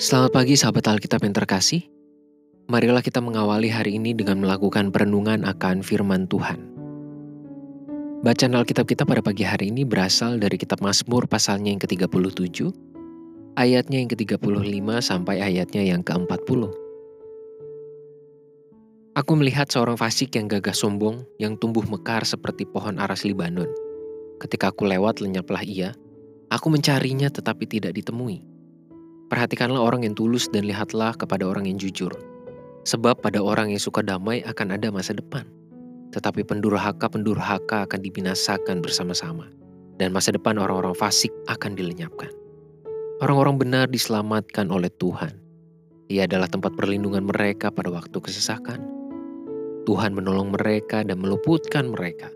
Selamat pagi sahabat Alkitab yang terkasih. Marilah kita mengawali hari ini dengan melakukan perenungan akan firman Tuhan. Bacaan Alkitab kita pada pagi hari ini berasal dari kitab Mazmur pasalnya yang ke-37, ayatnya yang ke-35 sampai ayatnya yang ke-40. Aku melihat seorang fasik yang gagah sombong yang tumbuh mekar seperti pohon aras Libanon. Ketika aku lewat lenyaplah ia, aku mencarinya tetapi tidak ditemui. Perhatikanlah orang yang tulus dan lihatlah kepada orang yang jujur. Sebab pada orang yang suka damai akan ada masa depan. Tetapi pendurhaka-pendurhaka akan dibinasakan bersama-sama. Dan masa depan orang-orang fasik akan dilenyapkan. Orang-orang benar diselamatkan oleh Tuhan. Ia adalah tempat perlindungan mereka pada waktu kesesakan. Tuhan menolong mereka dan meluputkan mereka.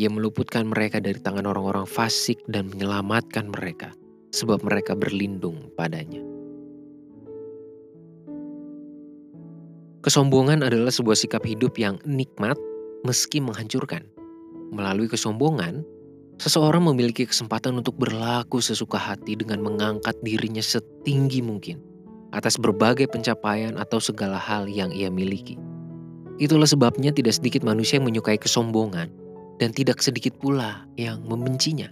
Ia meluputkan mereka dari tangan orang-orang fasik dan menyelamatkan mereka, sebab mereka berlindung padanya. Kesombongan adalah sebuah sikap hidup yang nikmat meski menghancurkan. Melalui kesombongan, seseorang memiliki kesempatan untuk berlaku sesuka hati dengan mengangkat dirinya setinggi mungkin atas berbagai pencapaian atau segala hal yang ia miliki. Itulah sebabnya tidak sedikit manusia yang menyukai kesombongan dan tidak sedikit pula yang membencinya.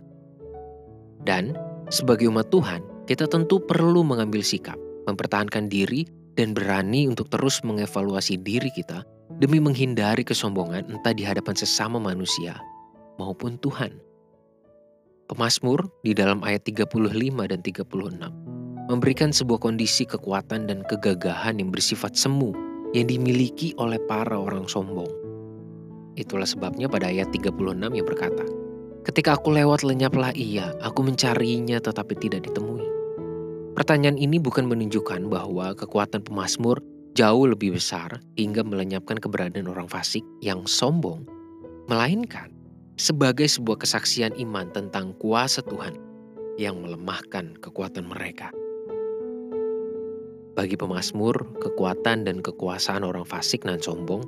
Dan sebagai umat Tuhan, kita tentu perlu mengambil sikap, mempertahankan diri dan berani untuk terus mengevaluasi diri kita demi menghindari kesombongan entah di hadapan sesama manusia maupun Tuhan. Pemasmur di dalam ayat 35 dan 36 memberikan sebuah kondisi kekuatan dan kegagahan yang bersifat semu yang dimiliki oleh para orang sombong. Itulah sebabnya pada ayat 36 yang berkata, Ketika aku lewat lenyaplah ia, aku mencarinya tetapi tidak ditemui. Pertanyaan ini bukan menunjukkan bahwa kekuatan pemazmur jauh lebih besar hingga melenyapkan keberadaan orang fasik yang sombong, melainkan sebagai sebuah kesaksian iman tentang kuasa Tuhan yang melemahkan kekuatan mereka. Bagi pemazmur, kekuatan dan kekuasaan orang fasik dan sombong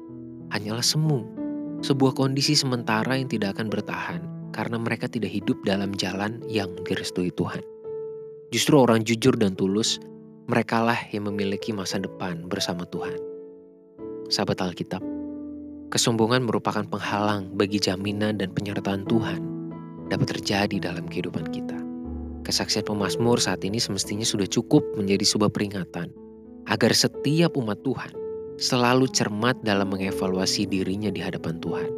hanyalah semu, sebuah kondisi sementara yang tidak akan bertahan karena mereka tidak hidup dalam jalan yang direstui Tuhan. Justru orang jujur dan tulus, merekalah yang memiliki masa depan bersama Tuhan. Sahabat Alkitab, kesombongan merupakan penghalang bagi jaminan dan penyertaan Tuhan dapat terjadi dalam kehidupan kita. Kesaksian pemazmur saat ini semestinya sudah cukup menjadi sebuah peringatan agar setiap umat Tuhan selalu cermat dalam mengevaluasi dirinya di hadapan Tuhan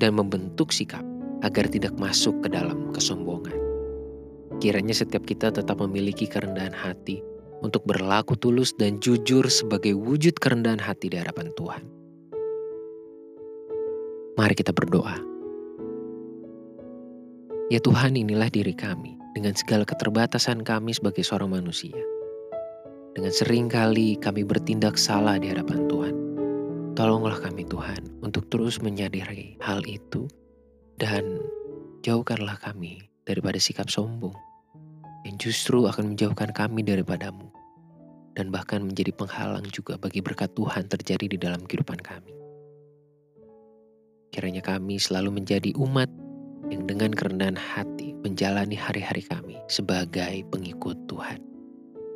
dan membentuk sikap agar tidak masuk ke dalam kesombongan. Kiranya setiap kita tetap memiliki kerendahan hati untuk berlaku tulus dan jujur sebagai wujud kerendahan hati di hadapan Tuhan. Mari kita berdoa. Ya Tuhan inilah diri kami dengan segala keterbatasan kami sebagai seorang manusia. Dengan sering kali kami bertindak salah di hadapan Tuhan. Tolonglah kami Tuhan untuk terus menyadari hal itu dan jauhkanlah kami daripada sikap sombong yang justru akan menjauhkan kami daripadamu dan bahkan menjadi penghalang juga bagi berkat Tuhan terjadi di dalam kehidupan kami. Kiranya kami selalu menjadi umat yang dengan kerendahan hati menjalani hari-hari kami sebagai pengikut Tuhan.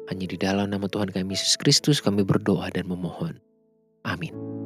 Hanya di dalam nama Tuhan kami Yesus Kristus kami berdoa dan memohon. Amin.